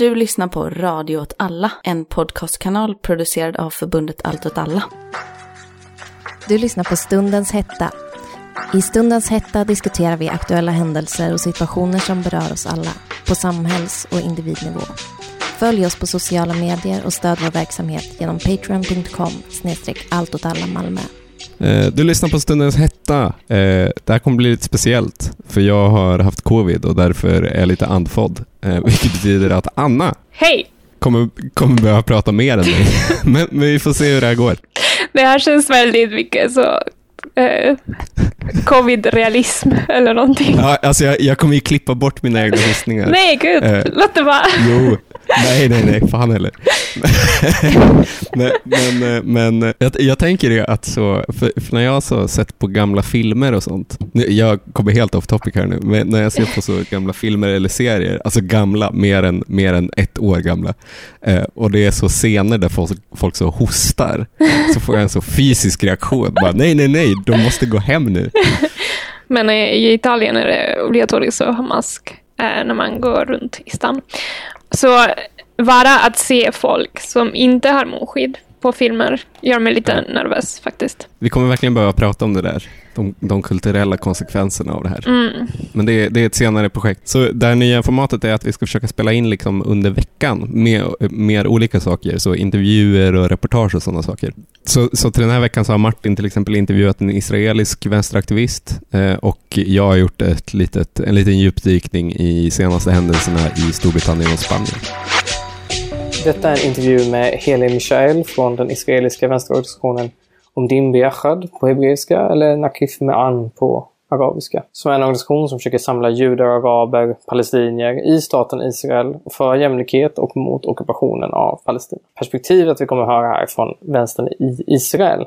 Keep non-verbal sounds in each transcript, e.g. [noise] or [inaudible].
Du lyssnar på Radio åt alla, en podcastkanal producerad av förbundet Allt åt alla. Du lyssnar på Stundens hetta. I Stundens hetta diskuterar vi aktuella händelser och situationer som berör oss alla, på samhälls och individnivå. Följ oss på sociala medier och stöd vår verksamhet genom patreon.com snedstreck Malmö. Eh, du lyssnar på Stundens hetta. Eh, det här kommer bli lite speciellt, för jag har haft covid och därför är jag lite andfådd. Eh, [laughs] vilket betyder att Anna Hej! kommer, kommer behöva prata mer än mig. [laughs] [laughs] men, men vi får se hur det här går. Det här känns väldigt mycket så eh, covid-realism eller någonting. Ja, alltså jag, jag kommer ju klippa bort mina egna hissningar. Nej, gud, Eh, låt det vara. Jo, nej, nej, nej, fan heller. [laughs] men men, men jag, jag tänker ju att så, för, för när jag har så sett på gamla filmer och sånt, jag kommer helt off topic här nu, men när jag ser på så gamla filmer eller serier, alltså gamla, mer än, mer än ett år gamla, eh, och det är så scener där folk, folk så hostar, så får jag en så fysisk reaktion, bara, nej, nej, nej, de måste gå hem nu. Men i Italien är det obligatoriskt att ha mask eh, när man går runt i stan. Så bara att se folk som inte har munskydd på filmer gör mig lite nervös faktiskt. Vi kommer verkligen behöva prata om det där, de, de kulturella konsekvenserna av det här. Mm. Men det är, det är ett senare projekt. Så det här nya formatet är att vi ska försöka spela in liksom under veckan med mer olika saker, så intervjuer och reportage och sådana saker. Så, så till den här veckan så har Martin till exempel intervjuat en israelisk vänsteraktivist eh, och jag har gjort ett litet, en liten djupdykning i senaste händelserna i Storbritannien och Spanien. Detta är en intervju med Heli Mishael från den israeliska vänsterorganisationen Omdim Biachad på hebreiska eller Nakif Me'an på arabiska. Som är en organisation som försöker samla judar, araber, palestinier i staten Israel för jämlikhet och mot ockupationen av Palestina. Perspektivet vi kommer att höra här från vänstern i Israel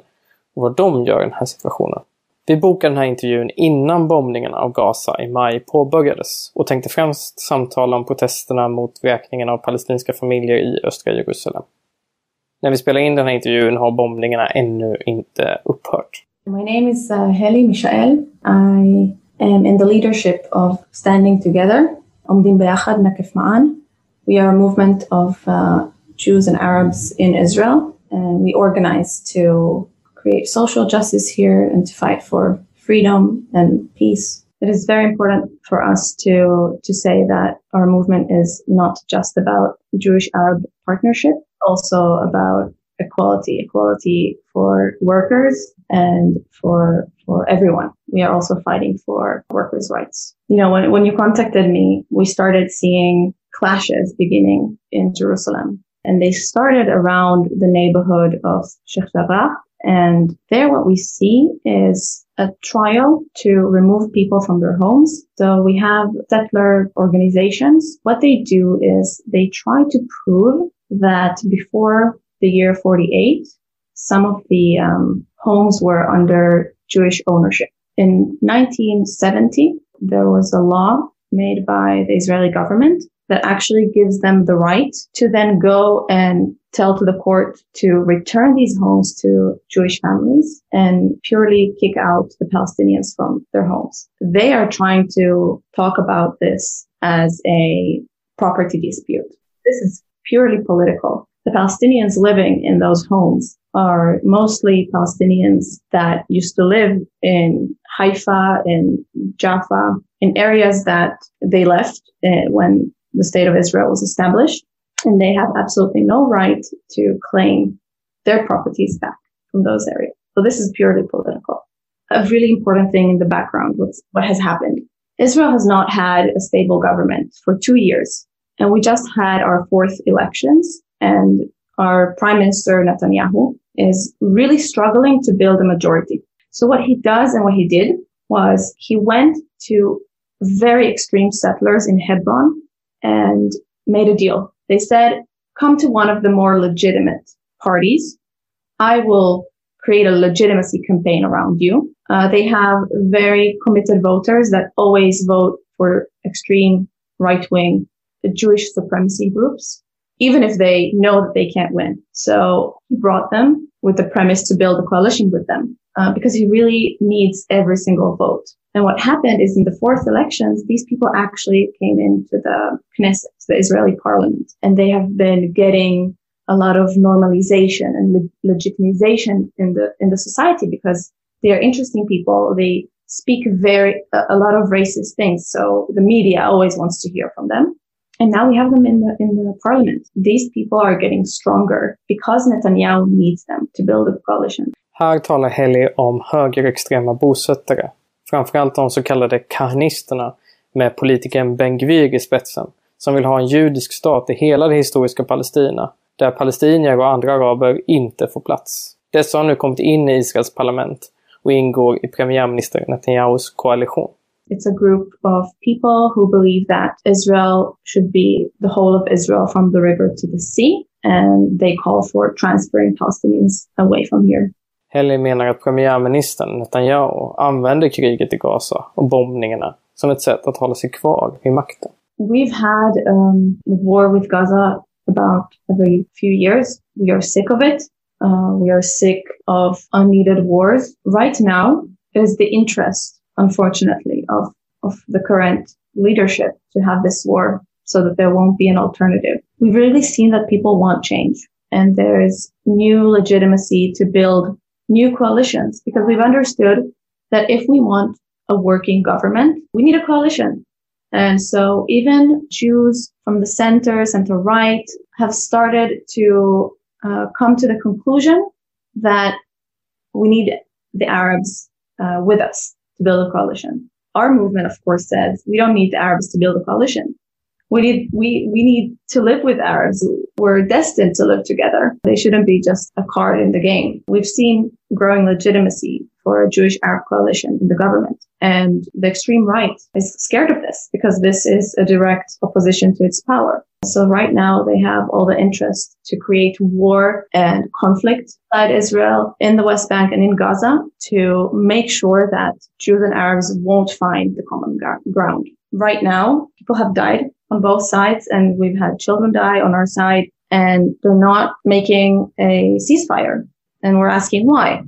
och vad de gör i den här situationen. Vi bokade den här intervjun innan bombningen av Gaza i maj påbörjades och tänkte främst samtala om protesterna mot vräkningen av palestinska familjer i östra Jerusalem. När vi spelar in den här intervjun har bombningarna ännu inte upphört. My name is uh, Heli Mishael. I am in the leadership of Standing Together, Omdim Be'achad Nakif Ma'an. We are a movement of uh, Jews and Arabs in Israel, and we organize to create social justice here and to fight for freedom and peace. It is very important for us to, to say that our movement is not just about Jewish-Arab partnership, also about equality, equality for workers and for for everyone. We are also fighting for workers' rights. You know, when, when you contacted me, we started seeing clashes beginning in Jerusalem. And they started around the neighborhood of Sheikh Jarrah. And there what we see is a trial to remove people from their homes. So we have settler organizations. What they do is they try to prove that before the year 48, some of the um, homes were under Jewish ownership. In 1970, there was a law made by the Israeli government that actually gives them the right to then go and tell to the court to return these homes to Jewish families and purely kick out the Palestinians from their homes. They are trying to talk about this as a property dispute. This is purely political. The Palestinians living in those homes are mostly Palestinians that used to live in Haifa and Jaffa, in areas that they left uh, when the state of Israel was established. And they have absolutely no right to claim their properties back from those areas. So this is purely political. A really important thing in the background, what has happened. Israel has not had a stable government for two years. And we just had our fourth elections and our prime minister Netanyahu is really struggling to build a majority. So what he does and what he did was he went to very extreme settlers in Hebron and made a deal. They said, come to one of the more legitimate parties. I will create a legitimacy campaign around you. Uh, they have very committed voters that always vote for extreme right wing Jewish supremacy groups, even if they know that they can't win. So he brought them with the premise to build a coalition with them uh, because he really needs every single vote. And what happened is in the fourth elections, these people actually came into the Knesset, the Israeli parliament, and they have been getting a lot of normalization and le- legitimization in the in the society because they are interesting people. They speak very a, a lot of racist things, so the media always wants to hear from them. And now we have them in the in the parliament. These people are getting stronger because Netanyahu needs them to build a coalition. Här talar Heli om högerextrema bosättare. Framförallt de så kallade kahnisterna med politikern Ben Gvir i spetsen som vill ha en judisk stat i hela det historiska Palestina där palestinier och andra araber inte får plats. Dessa har nu kommit in i Israels parlament och ingår i premiärminister Netanyahus koalition. It's a group of people who believe that Israel should be the whole of Israel from the river to the sea, and they call for transferring Palestinians away from here. Menar att premiärministern Netanyahu använder kriget i Gaza och bombningarna som ett sätt att hålla sig kvar makten. We've had um, war with Gaza about every few years. We are sick of it. Uh, we are sick of unneeded wars. Right now, it is the interest, unfortunately, of, of the current leadership to have this war so that there won't be an alternative. We've really seen that people want change and there's new legitimacy to build new coalitions because we've understood that if we want a working government, we need a coalition. And so even Jews from the center, center right have started to uh, come to the conclusion that we need the Arabs uh, with us to build a coalition. Our movement, of course, says we don't need the Arabs to build a coalition. We need, we, we need to live with Arabs. We're destined to live together. They shouldn't be just a card in the game. We've seen growing legitimacy for a Jewish Arab coalition in the government. And the extreme right is scared of this because this is a direct opposition to its power. So right now they have all the interest to create war and conflict inside Israel in the West Bank and in Gaza to make sure that Jews and Arabs won't find the common ground. Right now, people have died on both sides and we've had children die on our side and they're not making a ceasefire. And we're asking why.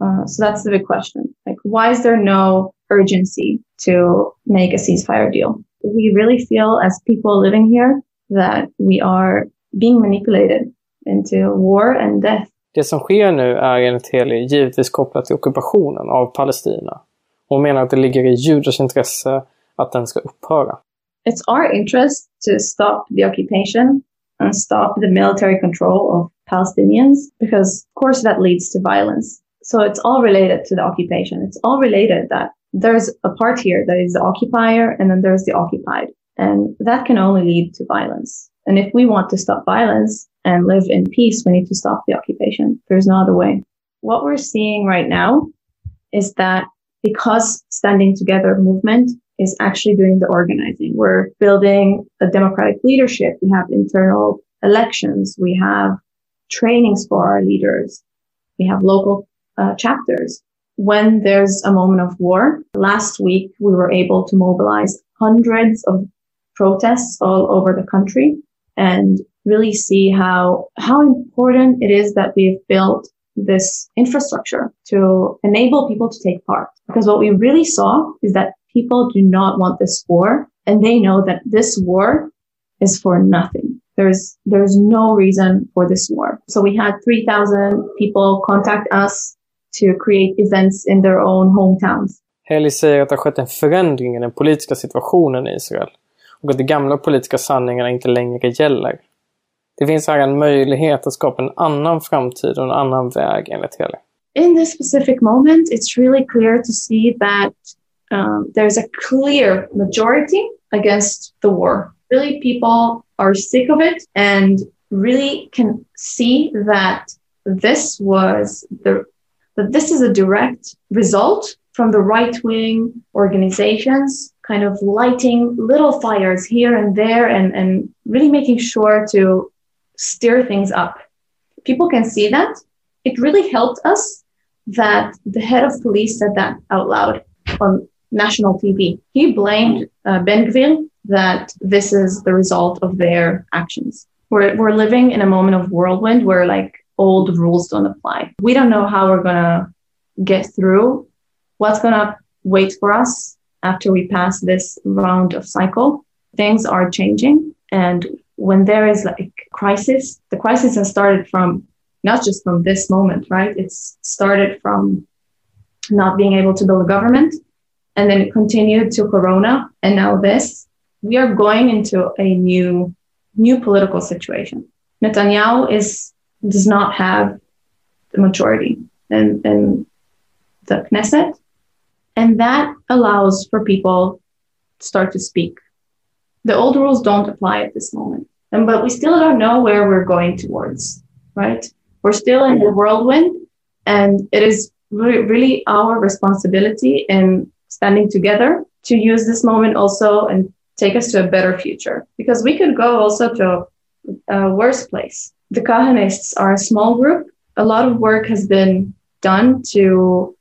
Uh, so that's the big question. Like, why is there no urgency to make a ceasefire deal? We really feel as people living here that we are being manipulated into war and death. Det som sker nu är enligt Heli givetvis kopplat till ockupationen av Palestina. Hon menar att det ligger i judars intresse att den ska upphöra. It's our interest to stop the occupation and stop the military control of Palestinians because of course that leads to violence. So it's all related to the occupation. It's all related that there's a part here that is the occupier and then there's the occupied. And that can only lead to violence. And if we want to stop violence and live in peace, we need to stop the occupation. There's no other way. What we're seeing right now is that because Standing Together movement is actually doing the organizing, we're building a democratic leadership. We have internal elections. We have trainings for our leaders. We have local uh, chapters. When there's a moment of war, last week we were able to mobilize hundreds of protests all over the country and really see how, how important it is that we've built this infrastructure to enable people to take part. Because what we really saw is that people do not want this war and they know that this war is for nothing. There's, there's no reason for this war. So we had 3,000 people contact us to create events in their own hometowns. Haley säger att det har skett en förändring i den politiska situationen i Israel och att de gamla politiska sanningarna inte längre gäller. Det finns här en möjlighet att skapa en annan framtid och en annan väg enligt Haley. In this specific moment, it's really clear to see that um, there's a clear majority against the war. Really, people are sick of it and really can see that this was the that this is a direct result from the right wing organizations kind of lighting little fires here and there and, and really making sure to stir things up. People can see that. It really helped us that the head of police said that out loud on national TV. He blamed uh, Ben Gvir that this is the result of their actions. We're, we're living in a moment of whirlwind where like old rules don't apply. We don't know how we're going to get through, what's going to wait for us after we pass this round of cycle. Things are changing. And when there is like crisis, the crisis has started from not just from this moment, right? It's started from not being able to build a government and then it continued to corona and now this we are going into a new new political situation. Netanyahu is does not have the majority in, in the knesset and that allows for people to start to speak. The old rules don't apply at this moment and but we still don't know where we're going towards right? We're still in the whirlwind and it is re- really our responsibility in standing together to use this moment also and take us to a better future. Because we could go also to a worse place. The kahanists are a small group. A lot of work has been done to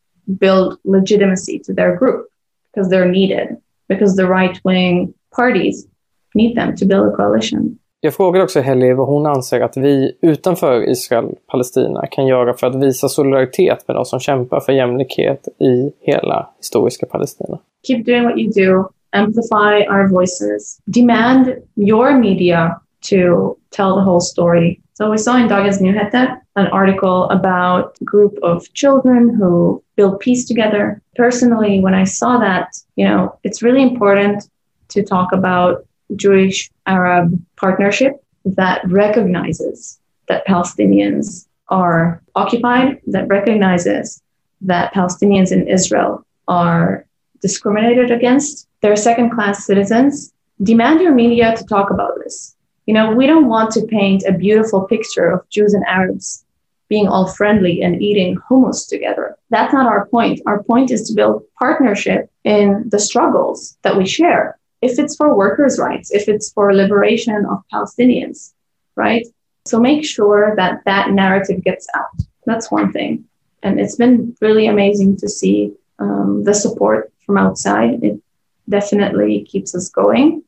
build legitimacy to their group because they're needed because the right wing parties need them to build a coalition Jag frågade också Heli vad hon anser att vi utanför Israel-Palestina kan göra för att visa solidaritet med de som kämpar för jämlikhet i hela historiska Palestina. Keep doing what you do, amplify our voices, demand your media to tell the whole story. So we saw in Dagens Nyheter an article about a group of children who build peace together. Personally, when I saw that, you know, it's really important to talk about Jewish Arab partnership that recognizes that Palestinians are occupied, that recognizes that Palestinians in Israel are discriminated against. They're second class citizens. Demand your media to talk about this. You know, we don't want to paint a beautiful picture of Jews and Arabs being all friendly and eating hummus together. That's not our point. Our point is to build partnership in the struggles that we share if it's for workers' rights, if it's for liberation of Palestinians, right? So make sure that that narrative gets out. That's one thing. And it's been really amazing to see um, the support from outside. It definitely keeps us going.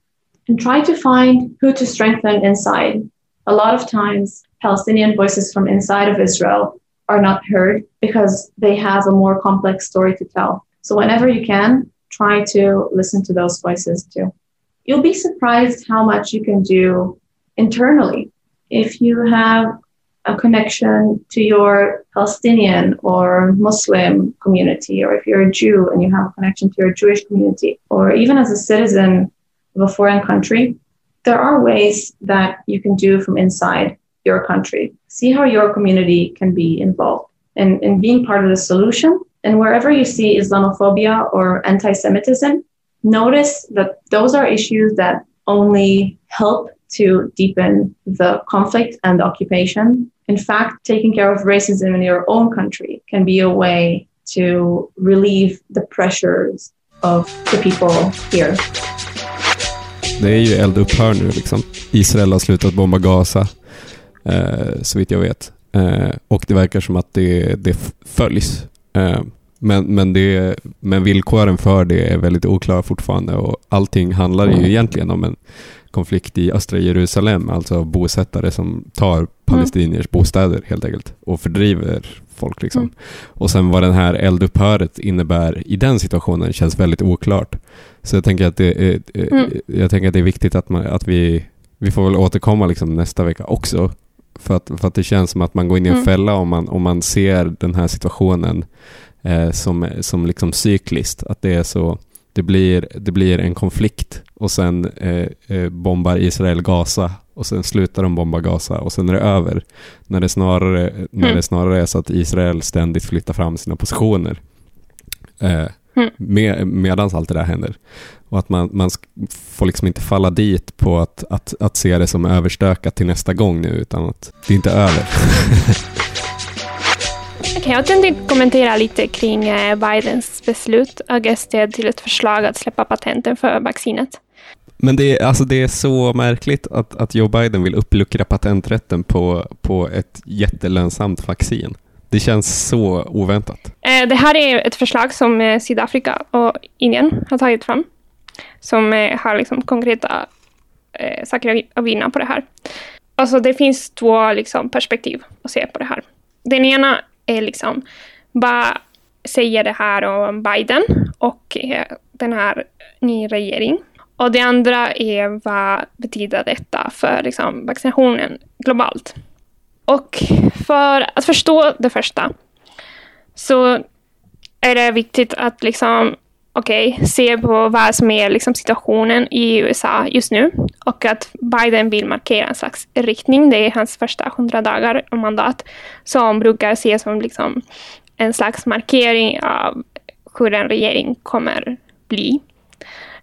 And try to find who to strengthen inside. A lot of times, Palestinian voices from inside of Israel are not heard because they have a more complex story to tell. So, whenever you can, try to listen to those voices too. You'll be surprised how much you can do internally if you have a connection to your Palestinian or Muslim community, or if you're a Jew and you have a connection to your Jewish community, or even as a citizen of a foreign country, there are ways that you can do from inside your country. See how your community can be involved in, in being part of the solution and wherever you see Islamophobia or anti Semitism, notice that those are issues that only help to deepen the conflict and occupation. In fact, taking care of racism in your own country can be a way to relieve the pressures of the people here. Det är ju eldupphör nu liksom. Israel har slutat bomba Gaza, eh, så vitt jag vet. Eh, och det verkar som att det, det följs. Eh, men, men, det, men villkoren för det är väldigt oklara fortfarande och allting handlar ju egentligen om en konflikt i östra Jerusalem, alltså bosättare som tar palestiniers bostäder helt enkelt och fördriver folk. Liksom. Mm. Och sen vad den här eldupphöret innebär i den situationen känns väldigt oklart. Så jag tänker att det är, mm. jag tänker att det är viktigt att, man, att vi, vi får väl återkomma liksom nästa vecka också. För att, för att det känns som att man går in i en mm. fälla om man, om man ser den här situationen eh, som, som liksom cykliskt. Att det är så, det blir, det blir en konflikt och sen eh, eh, bombar Israel Gaza och sen slutar de bomba Gaza och sen är det över. När det snarare, mm. när det snarare är så att Israel ständigt flyttar fram sina positioner. Eh, mm. med, medans allt det där händer. Och att man, man får liksom inte falla dit på att, att, att se det som överstökat till nästa gång nu, utan att det inte är över. [laughs] Jag tänkte kommentera lite kring eh, Bidens beslut augusti till ett förslag att släppa patenten för vaccinet. Men det är, alltså det är så märkligt att, att Joe Biden vill uppluckra patenträtten på, på ett jättelönsamt vaccin. Det känns så oväntat. Eh, det här är ett förslag som eh, Sydafrika och Indien har tagit fram. Som har liksom konkreta saker att vinna på det här. Alltså det finns två liksom perspektiv att se på det här. Den ena är liksom, vad säger det här om Biden och eh, den här nya regeringen. Och det andra är vad betyder detta för liksom, vaccinationen globalt? Och för att förstå det första så är det viktigt att liksom, okay, se på vad som är liksom, situationen i USA just nu och att Biden vill markera en slags riktning. Det är hans första hundra dagar och mandat som brukar ses som liksom, en slags markering av hur en regering kommer bli.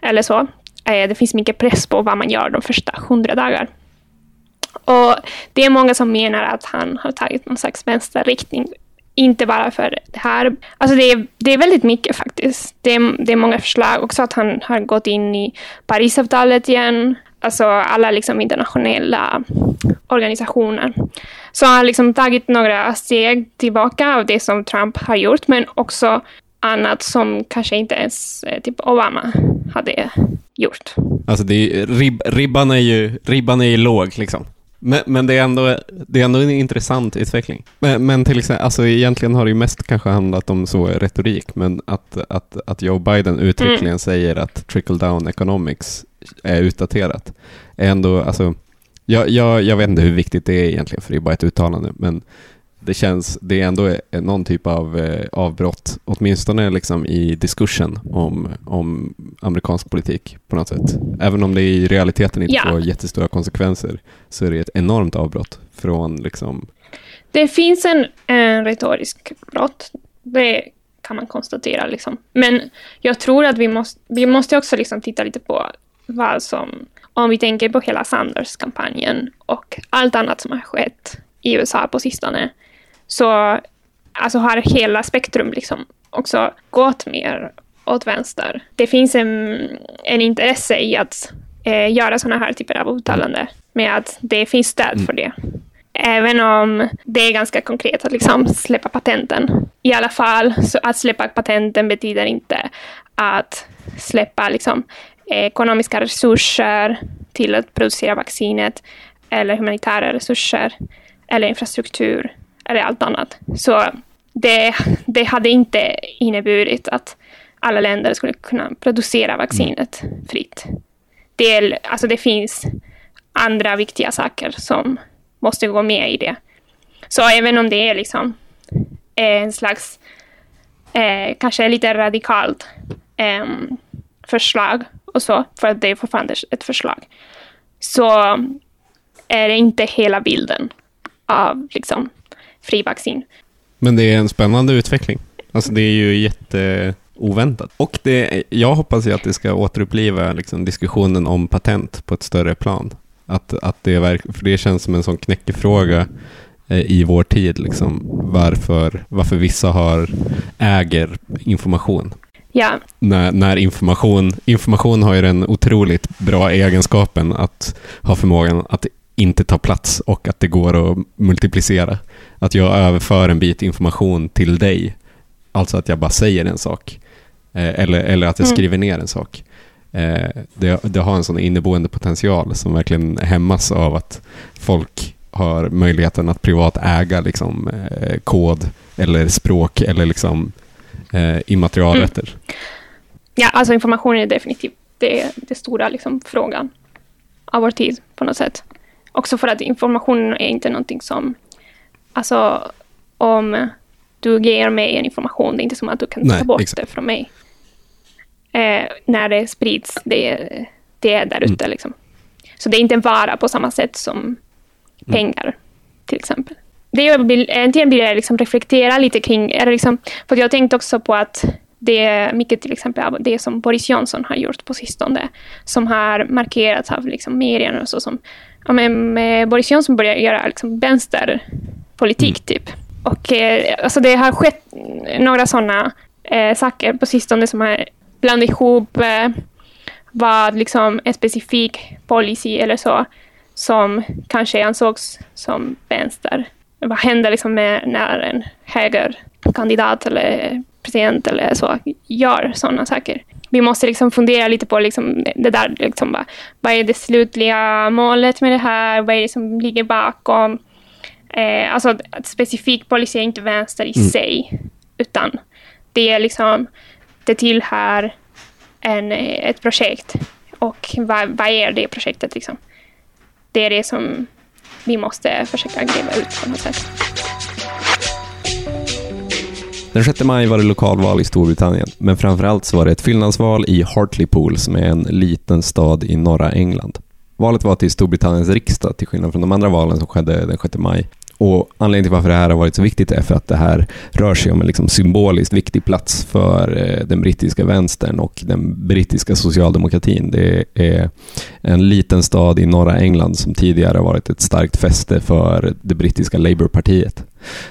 Eller så. Eh, det finns mycket press på vad man gör de första hundra dagarna. Och det är många som menar att han har tagit någon slags vänsterriktning. Inte bara för det här. Alltså det är, det är väldigt mycket faktiskt. Det är, det är många förslag. Också att han har gått in i Parisavtalet igen. Alltså alla liksom internationella organisationer. Så han har liksom tagit några steg tillbaka av det som Trump har gjort. Men också annat som kanske inte ens eh, typ Obama hade gjort. Alltså det är, rib, ribban, är ju, ribban är ju låg liksom. Men, men det, är ändå, det är ändå en intressant utveckling. Men, men till exempel, alltså egentligen har det ju mest kanske handlat om så retorik, men att, att, att Joe Biden uttryckligen mm. säger att trickle down economics är utdaterat, är ändå, alltså, jag, jag, jag vet inte hur viktigt det är egentligen, för det är bara ett uttalande, men det känns, det är ändå någon typ av eh, avbrott, åtminstone liksom i diskursen om, om amerikansk politik på något sätt. Även om det i realiteten inte ja. får jättestora konsekvenser så är det ett enormt avbrott från liksom... Det finns en, en retorisk brott, det kan man konstatera. Liksom. Men jag tror att vi måste, vi måste också liksom titta lite på vad som, om vi tänker på hela Sanders-kampanjen och allt annat som har skett i USA på sistone, så alltså har hela spektrum liksom också gått mer åt vänster. Det finns en, en intresse i att eh, göra sådana här typer av uttalanden med att det finns stöd mm. för det. Även om det är ganska konkret att liksom släppa patenten. I alla fall, så att släppa patenten betyder inte att släppa liksom, ekonomiska resurser till att producera vaccinet eller humanitära resurser eller infrastruktur eller allt annat. Så det, det hade inte inneburit att alla länder skulle kunna producera vaccinet fritt. Det, alltså det finns andra viktiga saker som måste gå med i det. Så även om det är liksom eh, en slags, eh, kanske lite radikalt eh, förslag och så, för att det är fortfarande ett förslag, så är det inte hela bilden av liksom, fri vaccin. Men det är en spännande utveckling. Alltså det är ju jätteoväntat. Och det, jag hoppas ju att det ska återuppliva liksom diskussionen om patent på ett större plan. Att, att det, är, för det känns som en sån knäckefråga eh, i vår tid. Liksom, varför, varför vissa har, äger information. Ja. När, när information, information har ju den otroligt bra egenskapen att ha förmågan att inte ta plats och att det går att multiplicera. Att jag överför en bit information till dig. Alltså att jag bara säger en sak. Eh, eller, eller att jag mm. skriver ner en sak. Eh, det, det, har en sån inneboende potential som verkligen hämmas av att folk har möjligheten att privat äga liksom, eh, kod eller språk eller liksom, immaterialrätter. Mm. Ja, alltså information är definitivt det, det stora liksom, frågan av vår tid på något sätt. Också för att information är inte någonting som... Alltså, om du ger mig en information, det är inte som att du kan Nej, ta bort exakt. det från mig. Eh, när det sprids, det, det är där ute. Mm. Liksom. Så det är inte en vara på samma sätt som mm. pengar, mm. till exempel. Det jag vill, egentligen vill jag liksom reflektera lite kring, är liksom, för jag har tänkt också på att det är mycket till exempel av det som Boris Johnson har gjort på sistone, som har markerats av liksom medierna och så, som ja, men, med Boris Johnson börjar göra liksom, vänsterpolitik, mm. typ. Och eh, alltså, det har skett några sådana eh, saker på sistone som har blandat ihop eh, vad liksom, en specifik policy eller så, som kanske ansågs som vänster. Vad händer liksom med när en högerkandidat eller president eller så gör sådana saker? Vi måste liksom fundera lite på liksom det där. Liksom bara, vad är det slutliga målet med det här? Vad är det som ligger bakom? Eh, alltså, specifik policy är inte vänster i mm. sig, utan det är liksom, det tillhör en, ett projekt. Och vad, vad är det projektet liksom? Det är det som vi måste försöka gräva ut på något sätt. Den 6 maj var det lokalval i Storbritannien, men framförallt så var det ett fyllnadsval i Hartlepool som är en liten stad i norra England. Valet var till Storbritanniens riksdag, till skillnad från de andra valen som skedde den 6 maj. Och Anledningen till varför det här har varit så viktigt är för att det här rör sig om en liksom symboliskt viktig plats för eh, den brittiska vänstern och den brittiska socialdemokratin. Det är en liten stad i norra England som tidigare har varit ett starkt fäste för det brittiska Labourpartiet.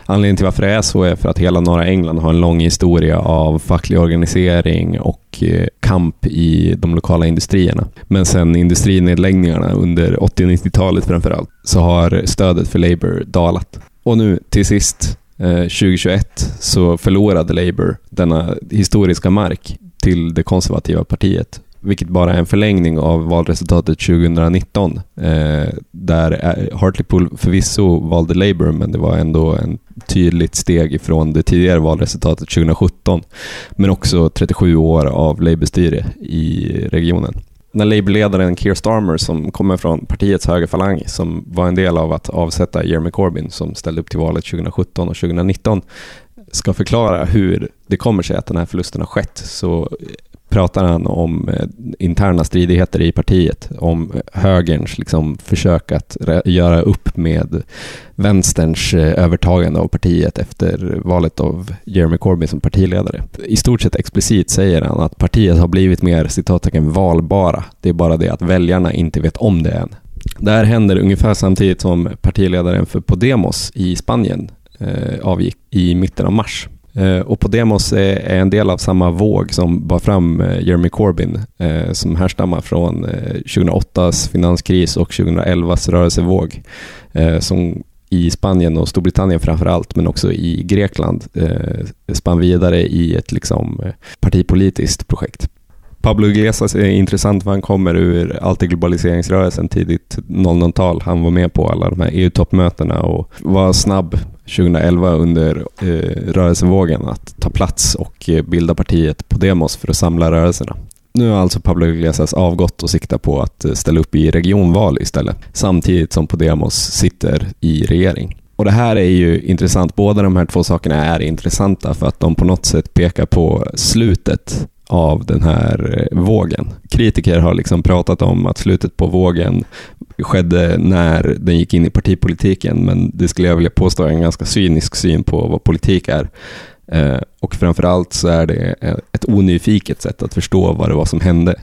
Anledningen till varför det är så är för att hela norra England har en lång historia av facklig organisering och eh, kamp i de lokala industrierna. Men sen industrinedläggningarna under 80 och 90-talet framförallt så har stödet för Labour dalat. Och nu till sist eh, 2021 så förlorade Labour denna historiska mark till det konservativa partiet vilket bara är en förlängning av valresultatet 2019, eh, där eh, Hartlepool förvisso valde Labour, men det var ändå en tydligt steg ifrån det tidigare valresultatet 2017, men också 37 år av Labour-styre i regionen. När Labour-ledaren Keir Starmer, som kommer från partiets högerfalang, som var en del av att avsätta Jeremy Corbyn, som ställde upp till valet 2017 och 2019, ska förklara hur det kommer sig att den här förlusten har skett, så pratar han om eh, interna stridigheter i partiet, om högerns liksom, försök att göra upp med vänsterns eh, övertagande av partiet efter valet av Jeremy Corbyn som partiledare. I stort sett explicit säger han att partiet har blivit mer citattecken valbara. Det är bara det att väljarna inte vet om det än. Det här händer ungefär samtidigt som partiledaren för Podemos i Spanien eh, avgick i mitten av mars. Eh, och Podemos är en del av samma våg som bar fram eh, Jeremy Corbyn, eh, som härstammar från 2008s finanskris och 2011s rörelsevåg, som i Spanien och Storbritannien framför allt, men också i Grekland, spann vidare i ett liksom, partipolitiskt projekt. Pablo Iglesias är intressant för han kommer ur alltid globaliseringsrörelsen tidigt 00-tal. Han var med på alla de här EU-toppmötena och var snabb 2011 under eh, rörelsevågen att ta plats och eh, bilda partiet Podemos för att samla rörelserna. Nu har alltså Pablo Iglesias avgått och siktar på att eh, ställa upp i regionval istället, samtidigt som Podemos sitter i regering. Och Det här är ju intressant. Båda de här två sakerna är intressanta för att de på något sätt pekar på slutet av den här eh, vågen. Kritiker har liksom pratat om att slutet på vågen skedde när den gick in i partipolitiken, men det skulle jag vilja påstå är en ganska cynisk syn på vad politik är. Eh, och framförallt så är det eh, ett onyfiket sätt att förstå vad det var som hände.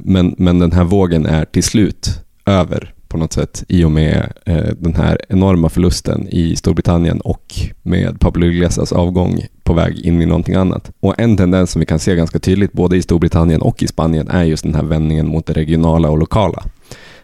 Men, men den här vågen är till slut över på något sätt i och med eh, den här enorma förlusten i Storbritannien och med Pablo Iglesias avgång på väg in i någonting annat. Och en tendens som vi kan se ganska tydligt både i Storbritannien och i Spanien är just den här vändningen mot det regionala och lokala.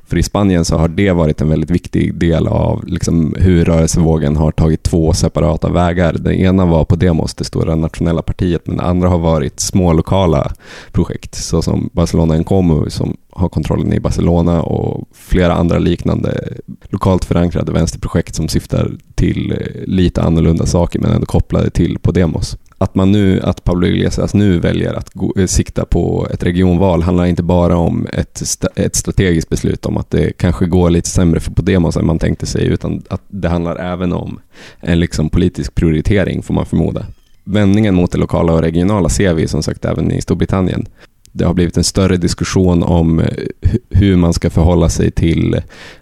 För i Spanien så har det varit en väldigt viktig del av liksom hur rörelsevågen har tagit två separata vägar. Den ena var på Demos, det stora nationella partiet, men den andra har varit små lokala projekt, såsom Barcelona Encomo som har kontrollen i Barcelona och flera andra liknande lokalt förankrade vänsterprojekt som syftar till eh, lite annorlunda saker men ändå kopplade till Podemos att man nu, att Pablo Iglesias nu väljer att gå, eh, sikta på ett regionval handlar inte bara om ett, ett strategiskt beslut om att det kanske går lite sämre för Podemos än man tänkte sig, utan att det handlar även om en liksom politisk prioritering, får man förmoda. Vändningen mot det lokala och regionala ser vi som sagt även i Storbritannien. Det har blivit en större diskussion om eh, hur man ska förhålla sig till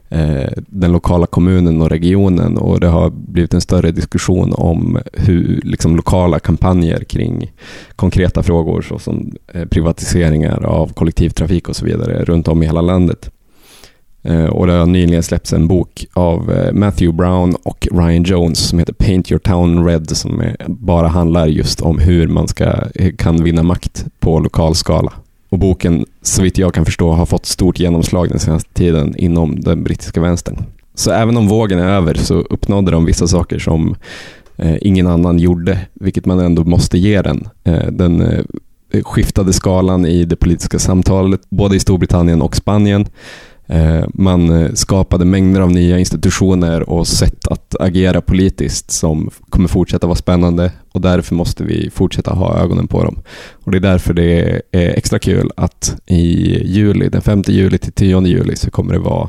eh, den lokala kommunen och regionen och det har blivit en större diskussion om hur liksom, lokala kampanjer kring konkreta frågor såsom eh, privatiseringar av kollektivtrafik och så vidare runt om i hela landet. Eh, och det har nyligen släppts en bok av eh, Matthew Brown och Ryan Jones som heter Paint Your Town Red som bara handlar just om hur man ska, eh, kan vinna makt på lokal skala. Och boken, så vitt jag kan förstå, har fått stort genomslag den senaste tiden inom den brittiska vänstern. Så även om vågen är över så uppnådde de vissa saker som ingen annan gjorde, vilket man ändå måste ge den. Den skiftade skalan i det politiska samtalet, både i Storbritannien och Spanien. Eh, man eh, skapade mängder av nya institutioner och sätt att agera politiskt som kommer fortsätta vara spännande och därför måste vi fortsätta ha ögonen på dem. Och Det är därför det är extra kul att i juli, den 5 juli till 10 juli så kommer det vara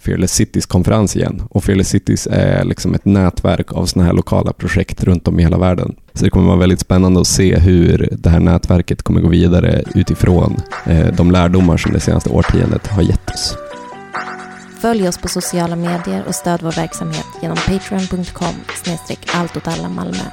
Fearless Cities konferens igen. Och Fearless Cities är liksom ett nätverk av sådana här lokala projekt runt om i hela världen. Så det kommer vara väldigt spännande att se hur det här nätverket kommer gå vidare utifrån eh, de lärdomar som det senaste årtiondet har gett oss. Följ oss på sociala medier och stöd vår verksamhet genom patreon.com snedstreck allt åt alla Malmö.